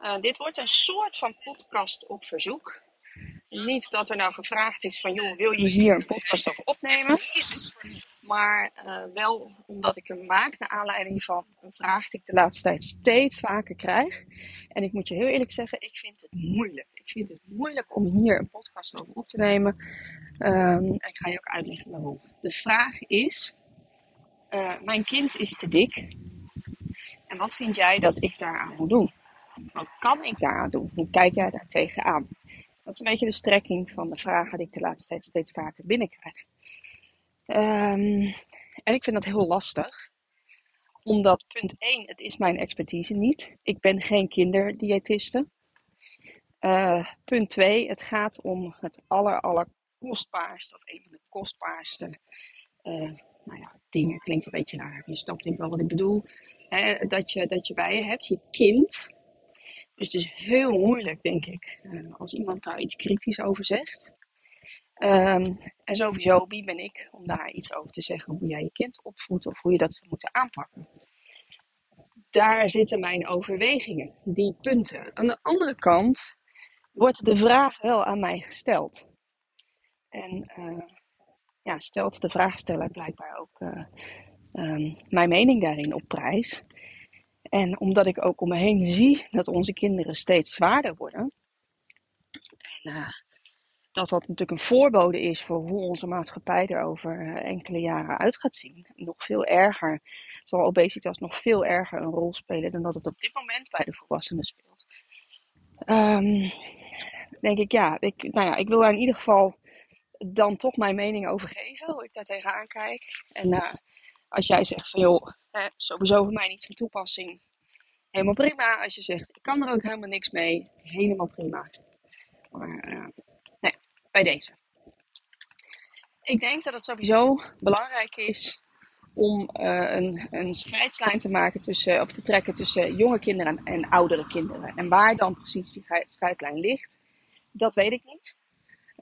Uh, dit wordt een soort van podcast op verzoek. Niet dat er nou gevraagd is van, joh, wil je hier een podcast over opnemen? Maar uh, wel omdat ik hem maak naar aanleiding van een vraag die ik de laatste tijd steeds vaker krijg. En ik moet je heel eerlijk zeggen, ik vind het moeilijk. Ik vind het moeilijk om hier een podcast over op te nemen. Um, en ik ga je ook uitleggen waarom. De vraag is, uh, mijn kind is te dik. En wat vind jij dat ik daaraan moet doen? Wat kan ik daaraan doen? Hoe kijk jij daar tegenaan? Dat is een beetje de strekking van de vragen die ik de laatste tijd steeds vaker binnenkrijg. Um, en ik vind dat heel lastig. Omdat punt 1, het is mijn expertise niet. Ik ben geen kinderdiëtiste. Uh, punt 2, het gaat om het aller, aller kostbaarste, of een van de kostbaarste uh, nou ja, dingen. Klinkt een beetje raar, je snapt denk wel wat ik bedoel. Hè, dat, je, dat je bij je hebt, je kind. Dus het is heel moeilijk, denk ik, uh, als iemand daar iets kritisch over zegt. Um, en sowieso, wie ben ik om daar iets over te zeggen, hoe jij je kind opvoedt of hoe je dat zou moeten aanpakken. Daar zitten mijn overwegingen, die punten. Aan de andere kant wordt de vraag wel aan mij gesteld. En uh, ja, stelt de vraagsteller blijkbaar ook uh, um, mijn mening daarin op prijs. En omdat ik ook om me heen zie dat onze kinderen steeds zwaarder worden. En uh, dat dat natuurlijk een voorbode is voor hoe onze maatschappij er over uh, enkele jaren uit gaat zien. Nog veel erger, zal obesitas nog veel erger een rol spelen dan dat het op dit moment bij de volwassenen speelt. Um, denk ik, ja, ik, nou ja, ik wil daar in ieder geval dan toch mijn mening over geven, hoe ik daar tegenaan kijk. En uh, als jij zegt van joh, eh, sowieso voor mij niet van toepassing, helemaal prima. Als je zegt ik kan er ook helemaal niks mee, helemaal prima. Maar uh, nee, bij deze. Ik denk dat het sowieso belangrijk is om uh, een, een scheidslijn te maken tussen, of te trekken tussen jonge kinderen en, en oudere kinderen. En waar dan precies die scheidslijn ligt, dat weet ik niet.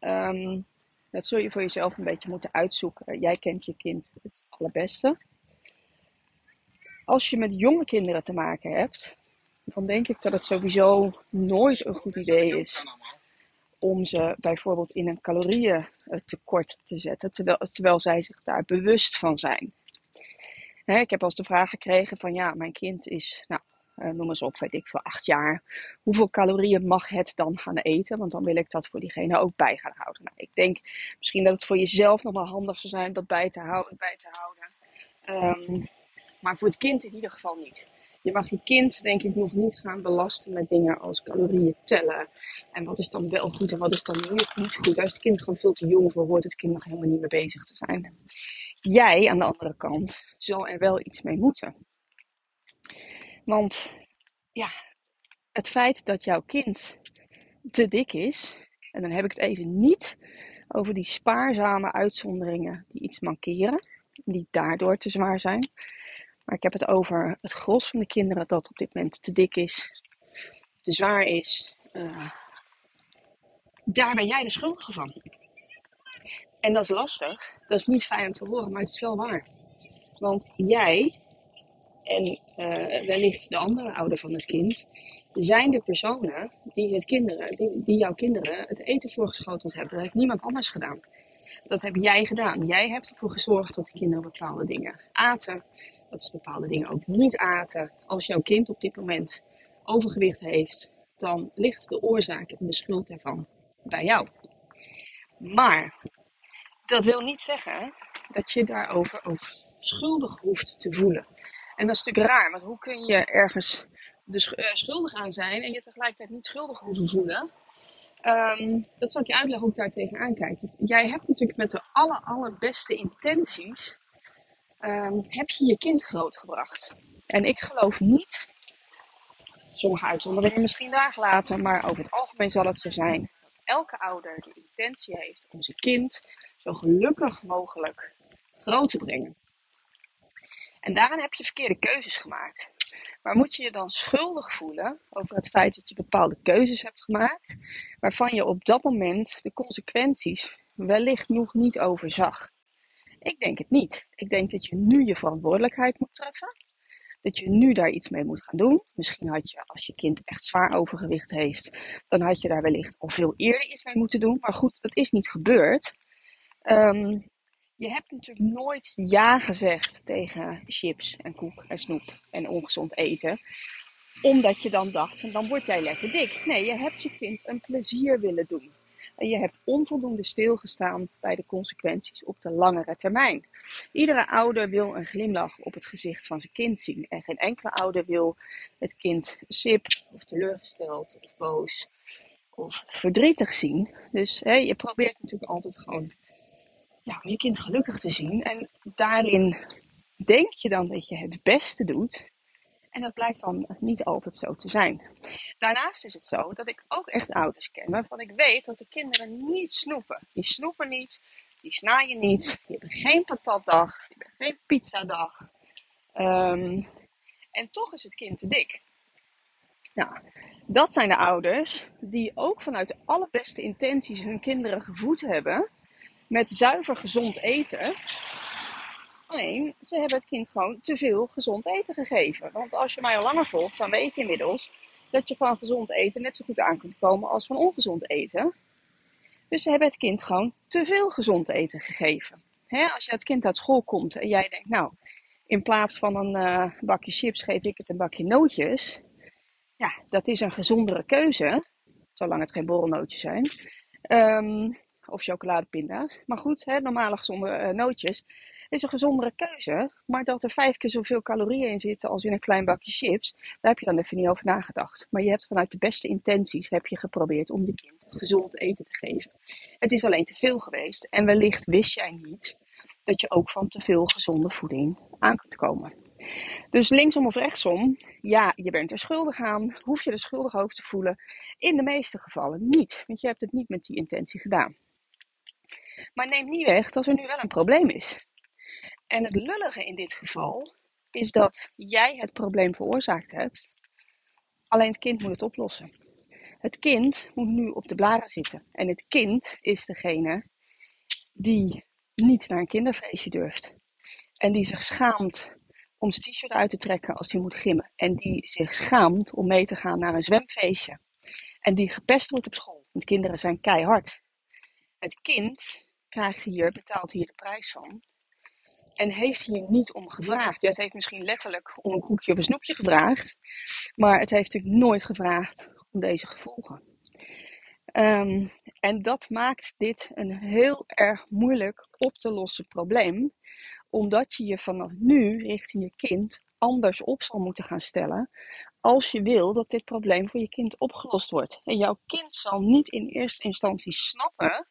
Um, dat zul je voor jezelf een beetje moeten uitzoeken. Jij kent je kind het allerbeste. Als je met jonge kinderen te maken hebt, dan denk ik dat het sowieso nooit een goed idee is om ze bijvoorbeeld in een calorieëntekort te zetten, terwijl, terwijl zij zich daar bewust van zijn. ik heb als de vraag gekregen van ja, mijn kind is, nou, uh, noem eens op, weet ik veel, acht jaar. Hoeveel calorieën mag het dan gaan eten? Want dan wil ik dat voor diegene ook bij gaan houden. Nou, ik denk misschien dat het voor jezelf nog wel handig zou zijn dat bij te houden. Bij te houden. Um, maar voor het kind in ieder geval niet. Je mag je kind, denk ik, nog niet gaan belasten met dingen als calorieën tellen. En wat is dan wel goed en wat is dan niet goed. Daar is het kind gewoon veel te jong voor, hoort het kind nog helemaal niet mee bezig te zijn. Jij, aan de andere kant, zal er wel iets mee moeten. Want ja, het feit dat jouw kind te dik is, en dan heb ik het even niet over die spaarzame uitzonderingen die iets mankeren, die daardoor te zwaar zijn. Maar ik heb het over het gros van de kinderen dat op dit moment te dik is, te zwaar is. Uh, daar ben jij de schuldige van. En dat is lastig. Dat is niet fijn om te horen, maar het is wel waar. Want jij en uh, wellicht de andere ouder van het kind, zijn de personen die, het kinderen, die, die jouw kinderen het eten voorgeschoteld hebben. Dat heeft niemand anders gedaan. Dat heb jij gedaan. Jij hebt ervoor gezorgd dat de kinderen bepaalde dingen aten. Dat ze bepaalde dingen ook niet aten. Als jouw kind op dit moment overgewicht heeft, dan ligt de oorzaak en de schuld ervan bij jou. Maar dat wil niet zeggen dat je daarover ook schuldig hoeft te voelen. En dat is natuurlijk raar, want hoe kun je ergens de uh, schuldig aan zijn en je tegelijkertijd niet schuldig hoeven voelen? Um, dat zal ik je uitleggen hoe ik daar tegenaan kijk. Jij hebt natuurlijk met de aller, allerbeste intenties, um, heb je je kind grootgebracht. En ik geloof niet, sommige uitzonderingen misschien daar laten, maar over het algemeen zal het zo zijn dat elke ouder de intentie heeft om zijn kind zo gelukkig mogelijk groot te brengen. En daarin heb je verkeerde keuzes gemaakt. Maar moet je je dan schuldig voelen over het feit dat je bepaalde keuzes hebt gemaakt, waarvan je op dat moment de consequenties wellicht nog niet overzag? Ik denk het niet. Ik denk dat je nu je verantwoordelijkheid moet treffen. Dat je nu daar iets mee moet gaan doen. Misschien had je, als je kind echt zwaar overgewicht heeft, dan had je daar wellicht al veel eerder iets mee moeten doen. Maar goed, dat is niet gebeurd. Um, je hebt natuurlijk nooit ja gezegd tegen chips en koek en snoep en ongezond eten. Omdat je dan dacht van dan word jij lekker dik. Nee, je hebt je kind een plezier willen doen. En je hebt onvoldoende stilgestaan bij de consequenties op de langere termijn. Iedere ouder wil een glimlach op het gezicht van zijn kind zien. En geen enkele ouder wil het kind sip of teleurgesteld of boos of verdrietig zien. Dus hè, je probeert natuurlijk altijd gewoon ja, om je kind gelukkig te zien. En daarin denk je dan dat je het beste doet. En dat blijkt dan niet altijd zo te zijn. Daarnaast is het zo dat ik ook echt ouders ken waarvan ik weet dat de kinderen niet snoepen. Die snoepen niet, die snaaien niet, die hebben geen patatdag, geen pizzadag. Um, en toch is het kind te dik. Nou, dat zijn de ouders die ook vanuit de allerbeste intenties hun kinderen gevoed hebben met zuiver gezond eten. Alleen, ze hebben het kind gewoon te veel gezond eten gegeven. Want als je mij al langer volgt, dan weet je inmiddels dat je van gezond eten net zo goed aan kunt komen als van ongezond eten. Dus ze hebben het kind gewoon te veel gezond eten gegeven. als je het kind uit school komt en jij denkt, nou, in plaats van een uh, bakje chips geef ik het een bakje nootjes. Ja, dat is een gezondere keuze, zolang het geen borrelnootjes zijn. Um, of chocoladepinda's. Maar goed, hè, normale gezonde uh, nootjes is een gezondere keuze. Maar dat er vijf keer zoveel calorieën in zitten als in een klein bakje chips, daar heb je dan even niet over nagedacht. Maar je hebt vanuit de beste intenties heb je geprobeerd om je kind gezond eten te geven. Het is alleen te veel geweest. En wellicht wist jij niet dat je ook van te veel gezonde voeding aan kunt komen. Dus linksom of rechtsom, ja, je bent er schuldig aan. Hoef je er schuldig over te voelen? In de meeste gevallen niet, want je hebt het niet met die intentie gedaan. Maar neemt niet weg dat er nu wel een probleem is. En het lullige in dit geval is dat jij het probleem veroorzaakt hebt. Alleen het kind moet het oplossen. Het kind moet nu op de blaren zitten. En het kind is degene die niet naar een kinderfeestje durft. En die zich schaamt om zijn t-shirt uit te trekken als hij moet gimmen. En die zich schaamt om mee te gaan naar een zwemfeestje. En die gepest wordt op school. Want kinderen zijn keihard. Het kind krijgt hier, betaalt hier de prijs van. En heeft hier niet om gevraagd. Het heeft misschien letterlijk om een koekje of een snoepje gevraagd. Maar het heeft natuurlijk nooit gevraagd om deze gevolgen. Um, en dat maakt dit een heel erg moeilijk op te lossen probleem. Omdat je je vanaf nu richting je kind anders op zal moeten gaan stellen. Als je wil dat dit probleem voor je kind opgelost wordt. En jouw kind zal niet in eerste instantie snappen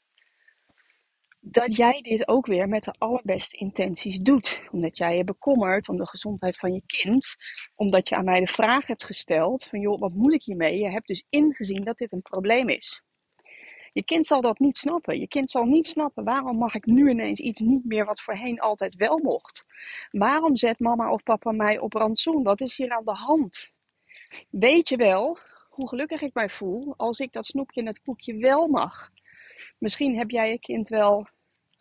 dat jij dit ook weer met de allerbeste intenties doet. Omdat jij je bekommert om de gezondheid van je kind. Omdat je aan mij de vraag hebt gesteld van joh, wat moet ik hiermee? Je hebt dus ingezien dat dit een probleem is. Je kind zal dat niet snappen. Je kind zal niet snappen waarom mag ik nu ineens iets niet meer wat voorheen altijd wel mocht. Waarom zet mama of papa mij op rantsoen? Wat is hier aan de hand? Weet je wel hoe gelukkig ik mij voel als ik dat snoepje en het koekje wel mag? Misschien heb jij je kind wel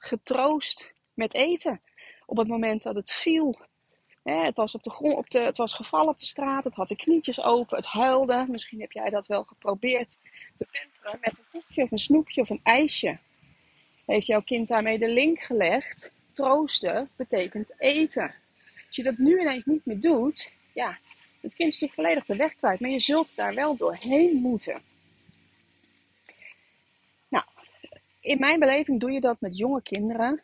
getroost met eten. Op het moment dat het viel. het, was op de grond, op de, het was gevallen op de straat, het had de knietjes open, het huilde. Misschien heb jij dat wel geprobeerd te pamperen met een koekje of een snoepje of een ijsje. Heeft jouw kind daarmee de link gelegd? Troosten betekent eten. Als je dat nu ineens niet meer doet, ja, het kind is volledig de weg kwijt, maar je zult daar wel doorheen moeten. In mijn beleving doe je dat met jonge kinderen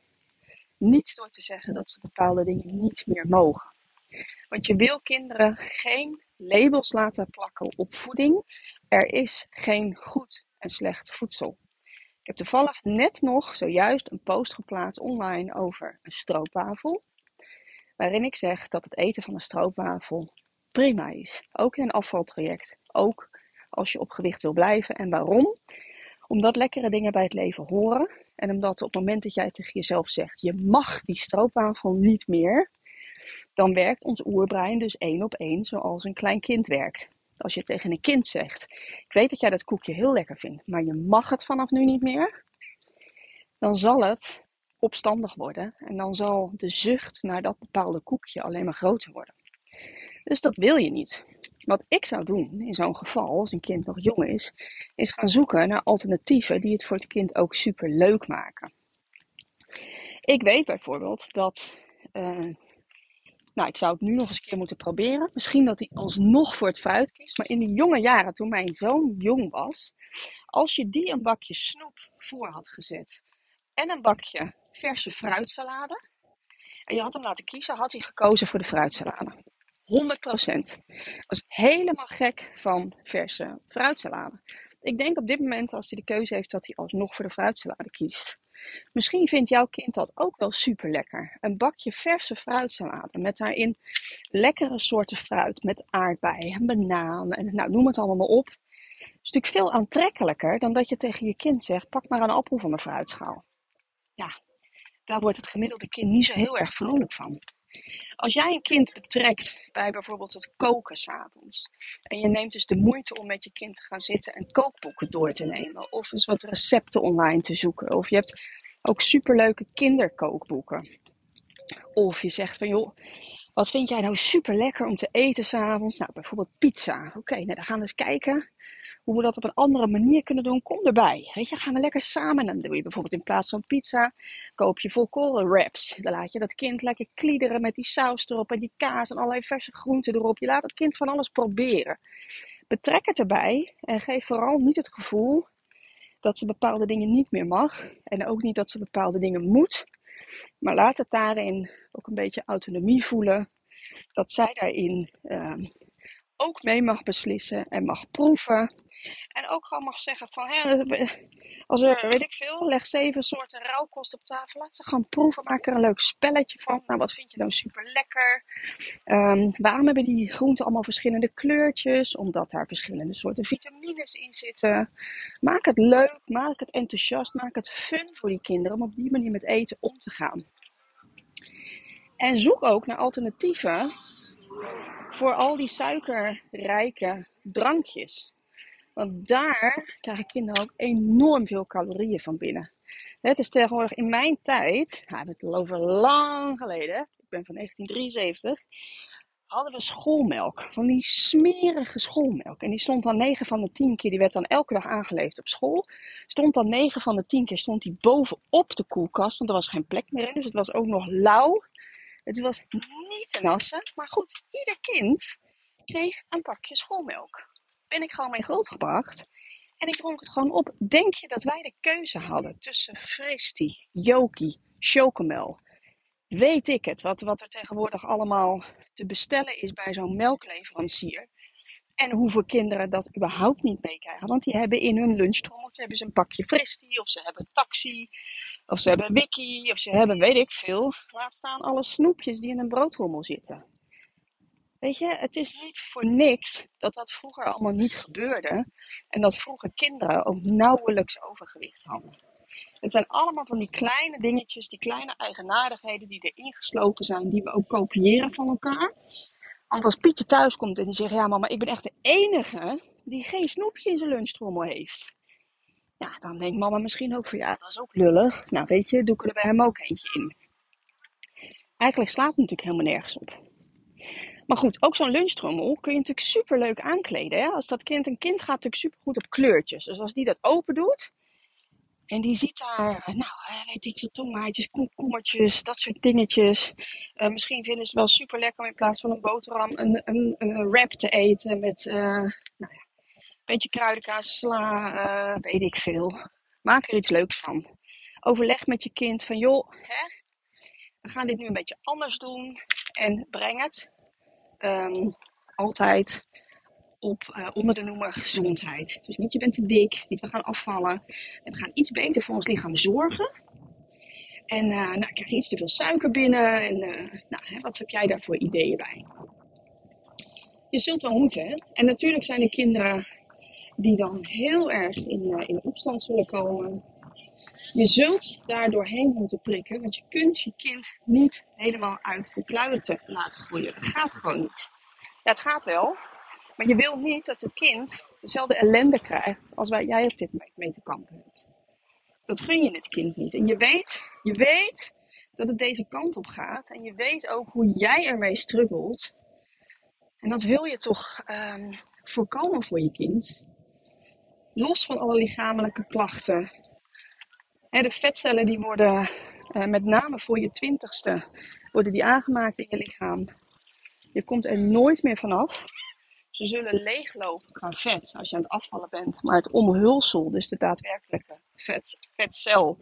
niet door te zeggen dat ze bepaalde dingen niet meer mogen. Want je wil kinderen geen labels laten plakken op voeding. Er is geen goed en slecht voedsel. Ik heb toevallig net nog zojuist een post geplaatst online over een stroopwafel. Waarin ik zeg dat het eten van een stroopwafel prima is. Ook in een afvaltraject. Ook als je op gewicht wil blijven. En waarom? Omdat lekkere dingen bij het leven horen. En omdat op het moment dat jij tegen jezelf zegt: je mag die stroopwafel niet meer. Dan werkt ons oerbrein dus één op één zoals een klein kind werkt. Als je tegen een kind zegt: Ik weet dat jij dat koekje heel lekker vindt, maar je mag het vanaf nu niet meer. Dan zal het opstandig worden. En dan zal de zucht naar dat bepaalde koekje alleen maar groter worden. Dus dat wil je niet. Wat ik zou doen in zo'n geval, als een kind nog jong is, is gaan zoeken naar alternatieven die het voor het kind ook super leuk maken. Ik weet bijvoorbeeld dat. Uh, nou, ik zou het nu nog eens een keer moeten proberen. Misschien dat hij alsnog voor het fruit kiest. Maar in de jonge jaren, toen mijn zoon jong was, als je die een bakje snoep voor had gezet en een bakje verse fruitsalade, en je had hem laten kiezen, had hij gekozen voor de fruitsalade. 100%. Was helemaal gek van verse fruitsalade. Ik denk op dit moment, als hij de keuze heeft, dat hij alsnog voor de fruitsalade kiest. Misschien vindt jouw kind dat ook wel super lekker. Een bakje verse fruitsalade met daarin lekkere soorten fruit. Met aardbei banaan en nou, noem het allemaal maar op. is natuurlijk veel aantrekkelijker dan dat je tegen je kind zegt: pak maar een appel van de fruitschaal. Ja, daar wordt het gemiddelde kind niet zo heel erg vrolijk van. Als jij een kind betrekt bij bijvoorbeeld het koken s'avonds. En je neemt dus de moeite om met je kind te gaan zitten en kookboeken door te nemen. Of eens wat recepten online te zoeken. Of je hebt ook superleuke kinderkookboeken. Of je zegt van joh, wat vind jij nou super lekker om te eten s'avonds? Nou, bijvoorbeeld pizza. Oké, nou dan gaan we eens kijken hoe we dat op een andere manier kunnen doen, kom erbij. Weet je, gaan we lekker samen. Dan doe je bijvoorbeeld in plaats van pizza, koop je volkoren wraps. Dan laat je dat kind lekker kliederen met die saus erop en die kaas en allerlei verse groenten erop. Je laat het kind van alles proberen. Betrek het erbij en geef vooral niet het gevoel dat ze bepaalde dingen niet meer mag. En ook niet dat ze bepaalde dingen moet. Maar laat het daarin ook een beetje autonomie voelen. Dat zij daarin uh, ook mee mag beslissen en mag proeven. En ook gewoon mag zeggen van, hè, als er, weet ik veel, leg zeven soorten rauwkost op tafel. Laat ze gewoon proeven, maak er een leuk spelletje van. Nou, wat vind je nou super lekker? Um, waarom hebben die groenten allemaal verschillende kleurtjes? Omdat daar verschillende soorten vitamines in zitten. Maak het leuk, maak het enthousiast, maak het fun voor die kinderen om op die manier met eten om te gaan. En zoek ook naar alternatieven voor al die suikerrijke drankjes. Want daar krijgen kinderen ook enorm veel calorieën van binnen. Het is tegenwoordig in mijn tijd, nou, we het over lang geleden, ik ben van 1973, hadden we schoolmelk. Van die smerige schoolmelk. En die stond dan 9 van de 10 keer, die werd dan elke dag aangeleverd op school. Stond dan 9 van de 10 keer stond die bovenop de koelkast, want er was geen plek meer in. Dus het was ook nog lauw. Het was niet te nassen. Maar goed, ieder kind kreeg een pakje schoolmelk ben ik gewoon mee grootgebracht. En ik dronk het gewoon op. Denk je dat wij de keuze hadden tussen Fristi, Joki, Chocomel? Weet ik het, wat, wat er tegenwoordig allemaal te bestellen is bij zo'n melkleverancier. En hoeveel kinderen dat überhaupt niet meekrijgen. Want die hebben in hun lunchtrommeltje hebben ze een pakje Fristi, of ze hebben taxi, of ze hebben wiki, of ze hebben weet ik veel. Laat staan alle snoepjes die in een broodrommel zitten. Weet je, het is niet voor niks dat dat vroeger allemaal niet gebeurde. En dat vroeger kinderen ook nauwelijks overgewicht hadden. Het zijn allemaal van die kleine dingetjes, die kleine eigenaardigheden die erin geslopen zijn, die we ook kopiëren van elkaar. Want als Pietje thuis komt en die zegt, ja mama, ik ben echt de enige die geen snoepje in zijn lunchtrommel heeft. Ja, dan denkt mama misschien ook van, ja, dat is ook lullig. Nou weet je, doe ik er bij hem ook eentje in. Eigenlijk slaat het natuurlijk helemaal nergens op. Maar goed, ook zo'n lunchtrommel kun je natuurlijk super leuk aankleden. Hè? Als dat kind, een kind gaat natuurlijk super goed op kleurtjes. Dus als die dat open doet. En die ziet daar, nou, weet ik veel, tomaatjes, komkommertjes, dat soort dingetjes. Uh, misschien vinden ze het wel super lekker om in plaats van een boterham een, een, een wrap te eten met, uh, nou ja, beetje kruidenkaas, sla, uh, weet ik veel. Maak er iets leuks van. Overleg met je kind van, joh, hè, we gaan dit nu een beetje anders doen. En breng het ehm, altijd op, uh, onder de noemer gezondheid. Dus niet je bent te dik, niet we gaan afvallen. En we gaan iets beter voor ons lichaam zorgen. En uh, nou, krijg je iets te veel suiker binnen. En nou, hè, wat heb jij daar voor ideeën bij? Je zult wel moeten. Hè? En natuurlijk zijn er kinderen die dan heel erg in, in opstand zullen komen. Je zult daar doorheen moeten prikken, want je kunt je kind niet helemaal uit de kluiten laten groeien. Dat gaat gewoon niet. Ja, het gaat wel, maar je wil niet dat het kind dezelfde ellende krijgt als waar jij op dit mee te kampen hebt. Dat gun je het kind niet. En je weet, je weet dat het deze kant op gaat. En je weet ook hoe jij ermee struggelt. En dat wil je toch um, voorkomen voor je kind. Los van alle lichamelijke klachten. de vetcellen die worden uh, met name voor je twintigste worden die aangemaakt in je lichaam. Je komt er nooit meer vanaf. Ze zullen leeglopen qua vet als je aan het afvallen bent. Maar het omhulsel, dus de daadwerkelijke vet, vetcel,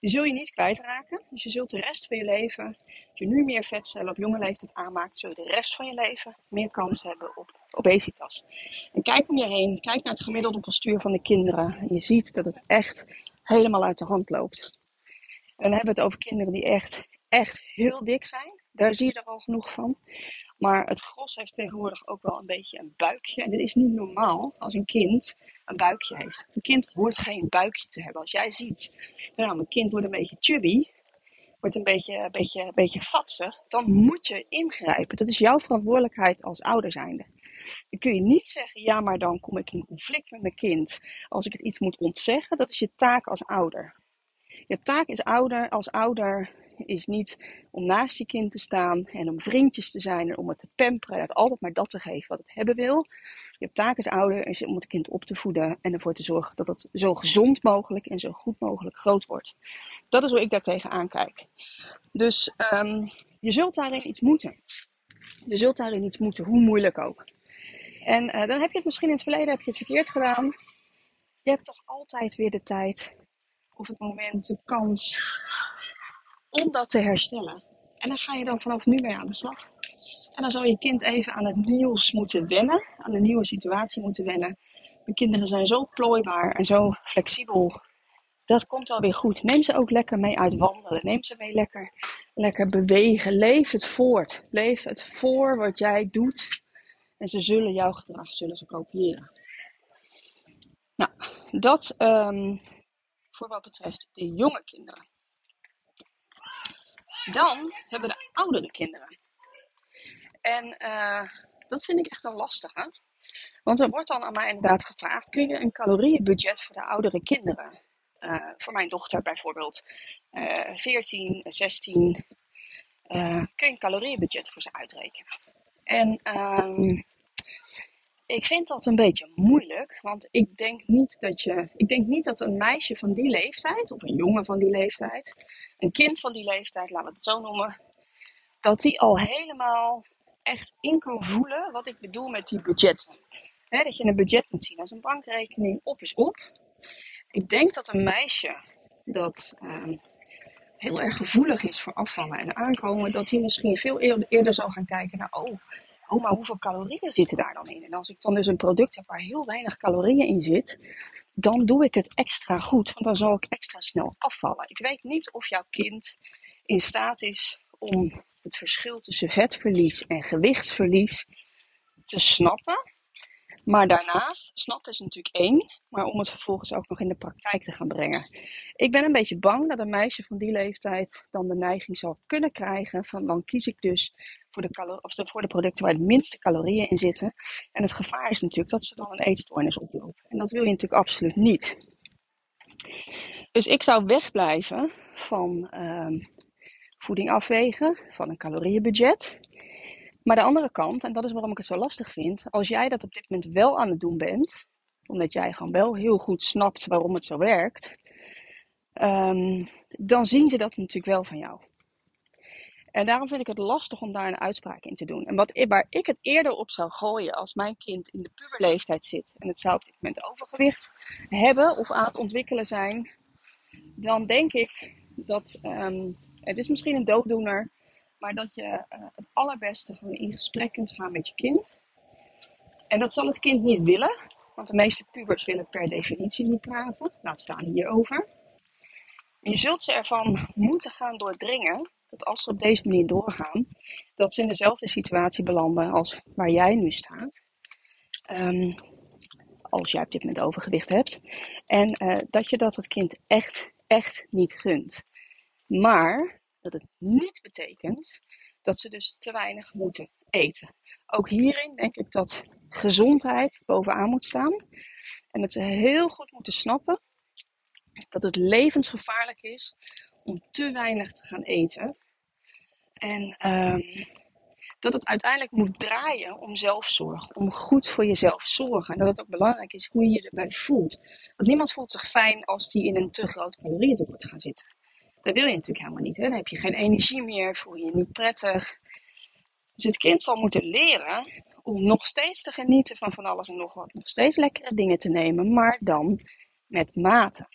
die zul je niet kwijtraken. Dus je zult de rest van je leven, als je nu meer vetcellen op jonge leeftijd aanmaakt, zul je de rest van je leven meer kans hebben op obesitas. En kijk om je heen, kijk naar het gemiddelde postuur van de kinderen. En je ziet dat het echt helemaal uit de hand loopt. En dan hebben we het over kinderen die echt, echt heel dik zijn. Daar zie je er al genoeg van. Maar het gros heeft tegenwoordig ook wel een beetje een buikje. En dit is niet normaal als een kind een buikje heeft. Een kind hoort geen buikje te hebben. Als jij ziet, nou, mijn kind wordt een beetje chubby, wordt een beetje, een beetje, beetje vatsig, dan moet je ingrijpen. Dat is jouw verantwoordelijkheid als ouder zijnde. Dan kun je niet zeggen, ja, maar dan kom ik in conflict met mijn kind als ik het iets moet ontzeggen. Dat is je taak als ouder. Je taak is ouder, als ouder is niet om naast je kind te staan en om vriendjes te zijn en om het te pamperen en het altijd maar dat te geven wat het hebben wil. Je taak als ouder is om het kind op te voeden en ervoor te zorgen dat het zo gezond mogelijk en zo goed mogelijk groot wordt. Dat is hoe ik daar tegenaan kijk. Dus um, je zult daarin iets moeten. Je zult daarin iets moeten, hoe moeilijk ook. En uh, dan heb je het misschien in het verleden heb je het verkeerd gedaan. Je hebt toch altijd weer de tijd of het moment, de kans om dat te herstellen. En dan ga je dan vanaf nu mee aan de slag. En dan zal je kind even aan het nieuws moeten wennen, aan de nieuwe situatie moeten wennen. De kinderen zijn zo plooibaar en zo flexibel. Dat komt wel weer goed. Neem ze ook lekker mee uit wandelen. Neem ze mee lekker, lekker bewegen. Leef het voort. Leef het voor wat jij doet. En ze zullen jouw gedrag zullen ze kopiëren. Nou, dat um, voor wat betreft de jonge kinderen. Dan hebben we de oudere kinderen. En uh, dat vind ik echt een lastige. Want er wordt dan aan mij inderdaad gevraagd: kun je een calorieënbudget voor de oudere kinderen? Uh, voor mijn dochter bijvoorbeeld, uh, 14, 16. kun je een calorieënbudget voor ze uitrekenen? En um, ik vind dat een beetje moeilijk, want ik denk niet dat je, ik denk niet dat een meisje van die leeftijd, of een jongen van die leeftijd, een kind van die leeftijd, laten we het zo noemen, dat die al helemaal echt in kan voelen wat ik bedoel met die budgetten. dat je een budget moet zien als een bankrekening, op is op. Ik denk dat een meisje dat uh, heel erg gevoelig is voor afvallen en aankomen, dat hij misschien veel eerder, zal gaan kijken naar, oh, oh, maar hoeveel calorieën zitten daar dan in? En als ik dan dus een product heb waar heel weinig calorieën in zit, dan doe ik het extra goed, want dan zal ik extra snel afvallen. Ik weet niet of jouw kind in staat is om het verschil tussen vetverlies en gewichtsverlies te snappen. Maar daarnaast, snappen is natuurlijk één, maar om het vervolgens ook nog in de praktijk te gaan brengen. Ik ben een beetje bang dat een meisje van die leeftijd dan de neiging zal kunnen krijgen van dan kies ik dus voor de, of voor de producten waar het minste calorieën in zitten. En het gevaar is natuurlijk dat ze dan een eetstoornis oplopen. En dat wil je natuurlijk absoluut niet. Dus ik zou wegblijven van uh, voeding afwegen, van een calorieënbudget. Maar de andere kant, en dat is waarom ik het zo lastig vind, als jij dat op dit moment wel aan het doen bent, omdat jij gewoon wel heel goed snapt waarom het zo werkt, um, dan zien ze dat natuurlijk wel van jou. En daarom vind ik het lastig om daar een uitspraak in te doen. En wat, waar ik het eerder op zou gooien als mijn kind in de puberleeftijd zit en het zou op dit moment overgewicht hebben of aan het ontwikkelen zijn, dan denk ik dat um, het is misschien een dooddoener, Maar dat je uh, het allerbeste gewoon in gesprek kunt gaan met je kind. En dat zal het kind niet willen, want de meeste pubers willen per definitie niet praten. Laat staan hierover. En je zult ze ervan moeten gaan doordringen dat als ze op deze manier doorgaan, dat ze in dezelfde situatie belanden als waar jij nu staat. Um, als jij op dit moment overgewicht hebt. En uh, dat je dat het kind echt, echt niet gunt. Maar dat het niet betekent dat ze dus te weinig moeten eten. Ook hierin denk ik dat gezondheid bovenaan moet staan. En dat ze heel goed moeten snappen dat het levensgevaarlijk is om te weinig te gaan eten. En um, dat het uiteindelijk moet draaien om zelfzorg. Om goed voor jezelf zorgen. En dat het ook belangrijk is hoe je je erbij voelt. Want niemand voelt zich fijn als die in een te groot calorieëntekort gaat zitten. Dat wil je natuurlijk helemaal niet. Hè? Dan heb je geen energie meer, voel je je niet prettig. Dus het kind zal moeten leren om nog steeds te genieten van van alles en nog wat. Nog steeds lekkere dingen te nemen, maar dan met mate.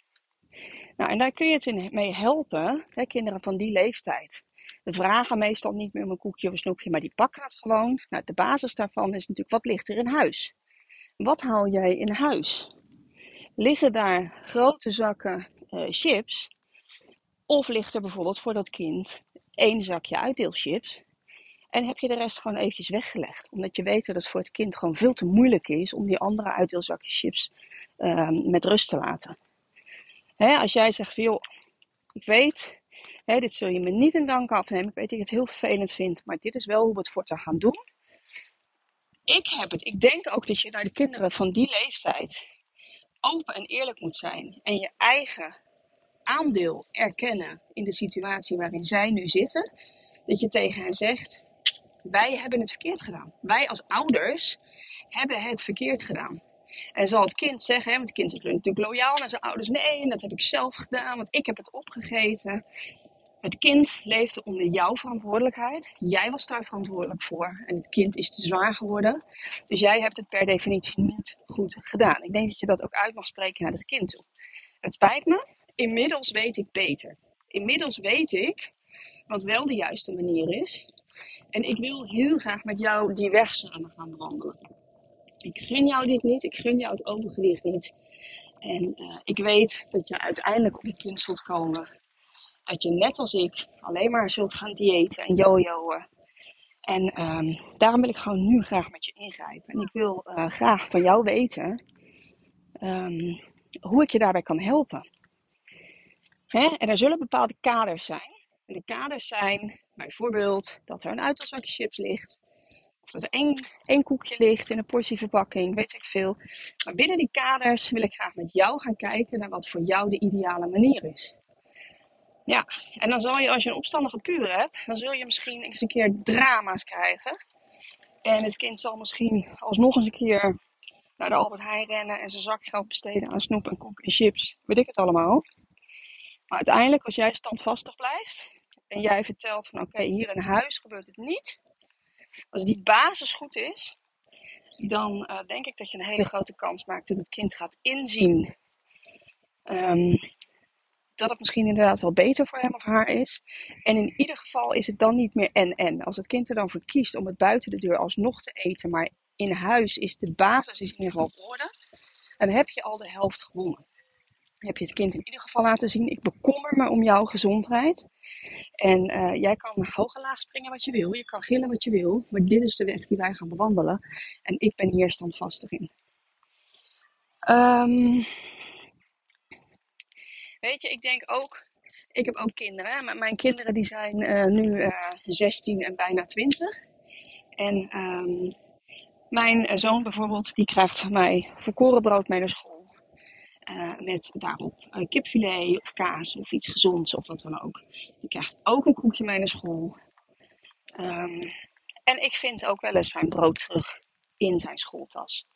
Nou, en daar kun je het mee helpen, hè, kinderen van die leeftijd. De vragen meestal niet meer om een koekje of een snoepje, maar die pakken het gewoon. Nou, de basis daarvan is natuurlijk, wat ligt er in huis? Wat haal jij in huis? Liggen daar grote zakken uh, chips? Of ligt er bijvoorbeeld voor dat kind één zakje uitdeelchips? En heb je de rest gewoon eventjes weggelegd? Omdat je weet dat het voor het kind gewoon veel te moeilijk is om die andere uitdeelzakjes chips uh, met rust te laten. Hè, als jij zegt van joh, ik weet, hè, dit zul je me niet in dank afnemen. Ik weet dat je het heel vervelend vindt, maar dit is wel hoe we het voortaan gaan doen. Ik heb het. Ik denk ook dat je naar de kinderen van die leeftijd open en eerlijk moet zijn. En je eigen aandeel erkennen in de situatie waarin zij nu zitten. Dat je tegen hen zegt: Wij hebben het verkeerd gedaan. Wij als ouders hebben het verkeerd gedaan. En zal het kind zeggen, want het kind is natuurlijk loyaal naar zijn ouders. Nee, dat heb ik zelf gedaan, want ik heb het opgegeten. Het kind leefde onder jouw verantwoordelijkheid. Jij was daar verantwoordelijk voor. En het kind is te zwaar geworden. Dus jij hebt het per definitie niet goed gedaan. Ik denk dat je dat ook uit mag spreken naar het kind toe. Het spijt me. Inmiddels weet ik beter. Inmiddels weet ik wat wel de juiste manier is. En ik wil heel graag met jou die weg samen gaan bewandelen. Ik gun jou dit niet. Ik gun jou het overgewicht niet. En uh, ik weet dat je uiteindelijk op het punt zult komen dat je net als ik alleen maar zult gaan diëten en jojoen. En um, daarom wil ik gewoon nu graag met je ingrijpen. En ik wil uh, graag van jou weten um, hoe ik je daarbij kan helpen. Hè? En er zullen bepaalde kaders zijn. En de kaders zijn bijvoorbeeld dat er een uitdelzakje chips ligt. Of dat er één, één koekje ligt in een portieverpakking, weet ik veel. Maar binnen die kaders wil ik graag met jou gaan kijken naar wat voor jou de ideale manier is. Ja, en dan zal je als je een opstandige puur hebt, dan zul je misschien eens een keer drama's krijgen. En het kind zal misschien alsnog eens een keer naar de Albert Heijn rennen en zijn zakgeld besteden aan snoep en koek en chips. Weet ik het allemaal. Maar uiteindelijk, als jij standvastig blijft en jij vertelt van oké, hier in huis gebeurt het niet. Als die basis goed is, dan uh, denk ik dat je een hele grote kans maakt dat het kind gaat inzien um, dat het misschien inderdaad wel beter voor hem of haar is. En in ieder geval is het dan niet meer en-en. Als het kind er dan voor kiest om het buiten de deur alsnog te eten, maar in huis is de basis is in ieder geval orde, dan heb je al de helft gewonnen. Heb je het kind in ieder geval laten zien, ik bekommer me om jouw gezondheid. En uh, jij kan hoog en laag springen wat je wil, je kan gillen wat je wil, maar dit is de weg die wij gaan bewandelen. En ik ben hier standvastig in. Um, Weet je, ik denk ook, ik heb ook kinderen. Hè? Mijn kinderen die zijn uh, nu uh, eh, 16 en bijna 20. En um, mijn zoon bijvoorbeeld, die krijgt van mij volkorenbrood mee naar school. Uh, met daarop kipfilet of kaas of iets gezonds of wat dan ook. Die krijgt ook een koekje mee naar school. Um, en ik vind ook wel eens zijn brood terug in zijn schooltas.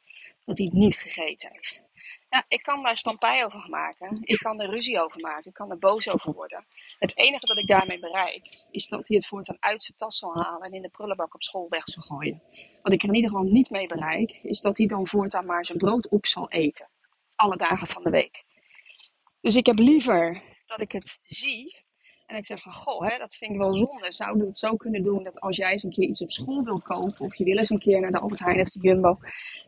Dat hij het niet gegeten heeft. Ja, ik kan daar stampij over maken. Ik kan er ruzie over maken. Ik kan er boos over worden. Het enige dat ik daarmee bereik, is dat hij het voortaan uit zijn tas zal halen en in de prullenbak op school weg zal gooien. Wat ik er in ieder geval niet mee bereik, is dat hij dan voortaan maar zijn brood op zal eten. Alle dagen van de week. Dus ik heb liever dat ik het zie En ik zeg van, goh, hè, dat vind ik wel zonde. Zouden we het zo kunnen doen dat als jij eens een keer iets op school wil kopen, of je wil eens een keer naar de Albert Heijn of de Jumbo,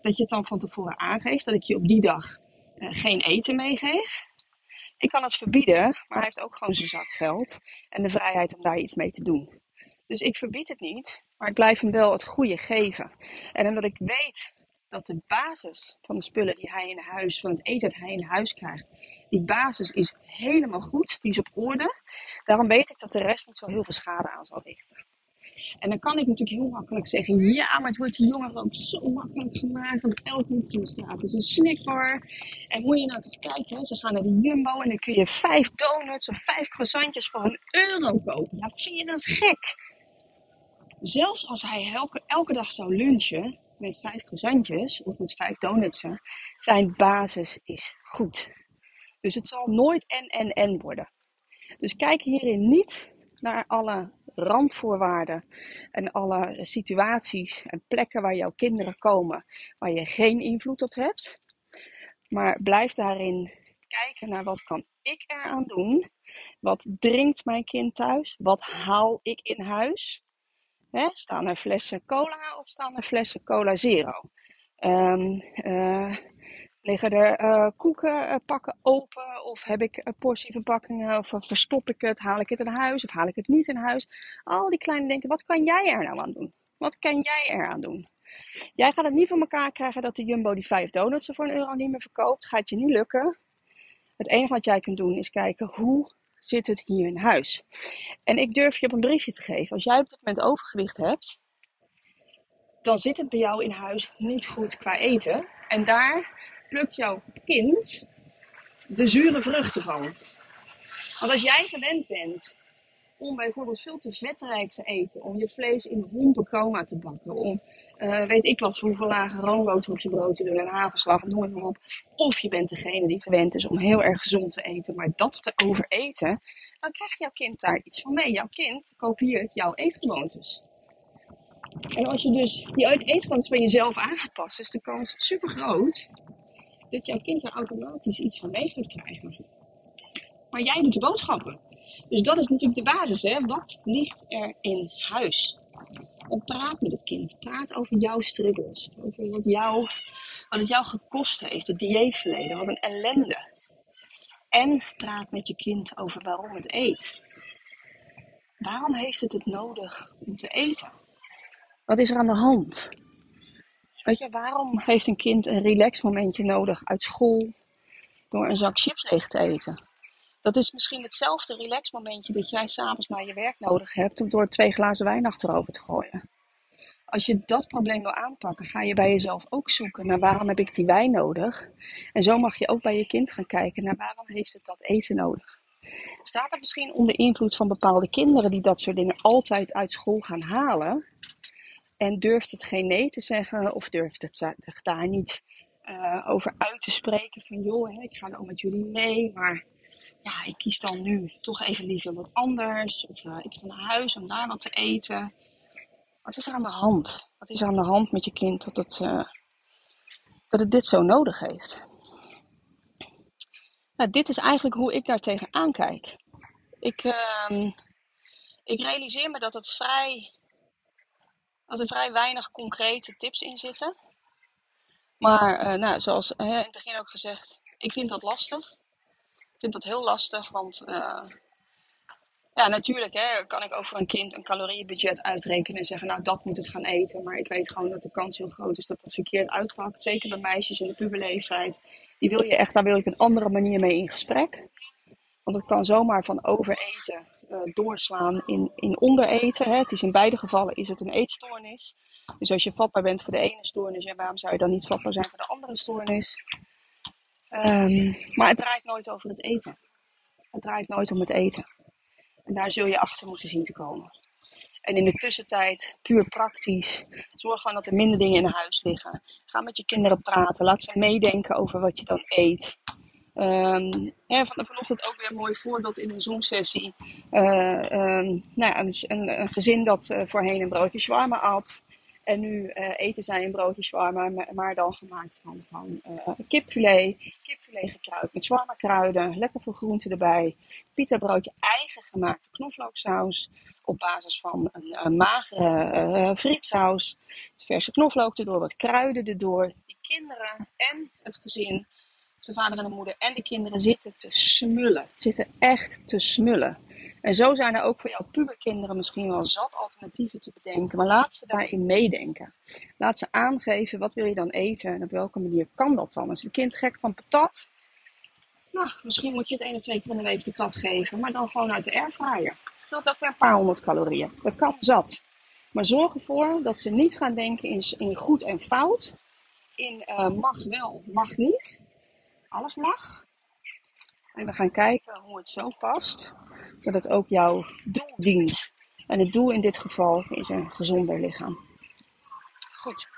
dat je het dan van tevoren aangeeft, dat ik je op die dag uh, geen eten meegeef. Ik kan het verbieden, maar hij heeft ook gewoon zijn zak geld en de vrijheid om daar iets mee te doen. Dus ik verbied het niet, maar ik blijf hem wel het goede geven. En omdat ik weet dat de basis van de spullen die hij in huis, van het eten dat hij in huis krijgt, die basis is helemaal goed, die is op orde. Daarom weet ik dat de rest niet zo heel veel schade aan zal richten. En dan kan ik natuurlijk heel makkelijk zeggen, ja, maar het wordt die jongeren ook zo makkelijk gemaakt, want elk hoek van de straat is een snackbar. En moet je nou toch kijken, ze gaan naar de Jumbo en dan kun je vijf donuts of vijf croissantjes voor een euro kopen. Ja, vind je dat gek? Zelfs als hij elke, elke dag zou lunchen, met vijf gezantjes of met vijf donutsen, zijn basis is goed. Dus het zal nooit en en en worden. Dus kijk hierin niet naar alle randvoorwaarden en alle situaties en plekken waar jouw kinderen komen waar je geen invloed op hebt. Maar blijf daarin kijken naar wat kan ik eraan doen? Wat drinkt mijn kind thuis? Wat haal ik in huis? Hè? Staan er flessen cola of staan er flessen cola zero? Um, uh, liggen er uh, koekenpakken uh, open? Of heb ik portieverpakkingen? Of verstop ik het? Haal ik het in huis? Of haal ik het niet in huis? Al die kleine denken, wat kan jij er nou aan doen? Wat kan jij eraan doen? Jij gaat het niet voor elkaar krijgen dat de Jumbo die vijf donuts voor een euro niet meer verkoopt. Gaat je niet lukken. Het enige wat jij kunt doen is kijken hoe zit het hier in huis. En ik durf je op een briefje te geven. Als jij op dit moment overgewicht hebt, dan zit het bij jou in huis niet goed qua eten. En daar plukt jouw kind de zure vruchten van. Want als jij gewend bent om bijvoorbeeld veel te vetrijk te eten, om je vlees in hompencoma te bakken, om uh, weet ik wat hoeveel lage roomboter op je brood te doen en hagelslag, noem maar op. Of je bent degene die gewend is om heel erg gezond te eten, maar dat te overeten, dan krijgt jouw kind daar iets van mee. Jouw kind kopieert jouw eetgewoontes. En als je dus die eetgewoontes van jezelf aan is de kans super groot dat jouw kind er automatisch iets van mee gaat krijgen. Maar jij doet de boodschappen. Dus dat is natuurlijk de basis. Hè? Wat ligt er in huis? En praat met het kind. Praat over jouw struggles. Over wat, jou, wat het jou gekost heeft. Het dieetverleden. Wat een ellende. En praat met je kind over waarom het eet. Waarom heeft het het nodig om te eten? Wat is er aan de hand? Weet je, waarom heeft een kind een relax momentje nodig uit school door een zak chips leeg te eten? Dat is misschien hetzelfde relaxmomentje dat jij s'avonds naar je werk nodig hebt om door twee glazen wijn achterover te gooien. Als je dat probleem wil aanpakken, ga je bij jezelf ook zoeken naar waarom heb ik die wijn nodig. En zo mag je ook bij je kind gaan kijken naar waarom heeft het dat eten nodig. Staat het misschien onder invloed van bepaalde kinderen die dat soort dingen altijd uit school gaan halen? En durft het geen nee te zeggen of durft het zich daar niet uh, over uit te spreken van joh, ik ga nou met jullie mee, maar ja, ik kies dan nu toch even liever wat anders. Of uh, ik ga naar huis om daar wat te eten. Wat is er aan de hand? Wat is er aan de hand met je kind dat het, uh, dat het dit zo nodig heeft? Nou, dit is eigenlijk hoe ik daar tegenaan kijk. Ik, uh, ik realiseer me dat, het vrij, dat er vrij weinig concrete tips in zitten. Maar uh, nou, zoals in het begin ook gezegd, ik vind dat lastig vind dat heel lastig, want uh, ja, natuurlijk hè, kan ik over een kind een calorieënbudget uitrekenen en zeggen, nou dat moet het gaan eten. Maar ik weet gewoon dat de kans heel groot is dat dat verkeerd uitpakt. Zeker bij meisjes in de puberleeftijd. Die wil je echt, daar wil ik een andere manier mee in gesprek. Want het kan zomaar van overeten uh, doorslaan in, in ondereten. Hè. Het is in beide gevallen is het een eetstoornis. Dus als je vatbaar bent voor de ene stoornis, waarom zou je dan niet vatbaar zijn voor de andere stoornis? Um, maar het draait nooit over het eten. Het draait nooit om het eten. En daar zul je achter moeten zien te komen. En in de tussentijd, puur praktisch, zorg gewoon dat er minder dingen in huis liggen. Ga met je kinderen praten. Laat ze meedenken over wat je dan eet. Um, ja, van, vanochtend ook weer een mooi voorbeeld in een zoomsessie. Uh, um, nou, een, een, een, gezin dat uh, voorheen een broodje shawarma at. En nu uh, eten zij een broodje shawarma, maar dan gemaakt van, van uh, kipfilet. Kipfilet gekruid met shawarma kruiden, lekker veel groenten erbij. Pita broodje eigen gemaakte knoflooksaus. Op basis van een, magere uh, frietsaus. Verse knoflook erdoor, wat kruiden erdoor. Die kinderen en het gezin, dus de vader en de moeder en de kinderen zitten te smullen. Zitten echt te smullen. En zo zijn er ook voor jouw puberkinderen misschien wel zat alternatieven te bedenken. Maar laat ze daarin meedenken. Laat ze aangeven wat wil je dan eten en op welke manier kan dat dan. Is het kind gek van patat? Nou, misschien moet je het één of twee keer in de week patat geven, maar dan gewoon uit de airfryer. Het scheelt ook weer een paar honderd calorieën. Dat kan zat. Maar zorg ervoor dat ze niet gaan denken in, in goed en fout. In uh, mag wel, mag niet. Alles mag. En we gaan kijken hoe het zo past dat het ook jouw doel dient. En het doel in dit geval is een gezonder lichaam. Goed.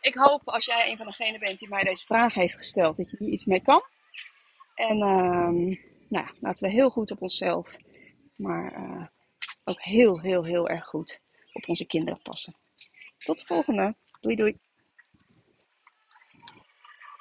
Ik hoop als jij een van degenen bent die mij deze vraag heeft gesteld, dat je hier iets mee kan. En uh, nou, laten we heel goed op onszelf, maar uh, ook heel, heel, heel erg goed op onze kinderen passen. Tot de volgende. Doei doei.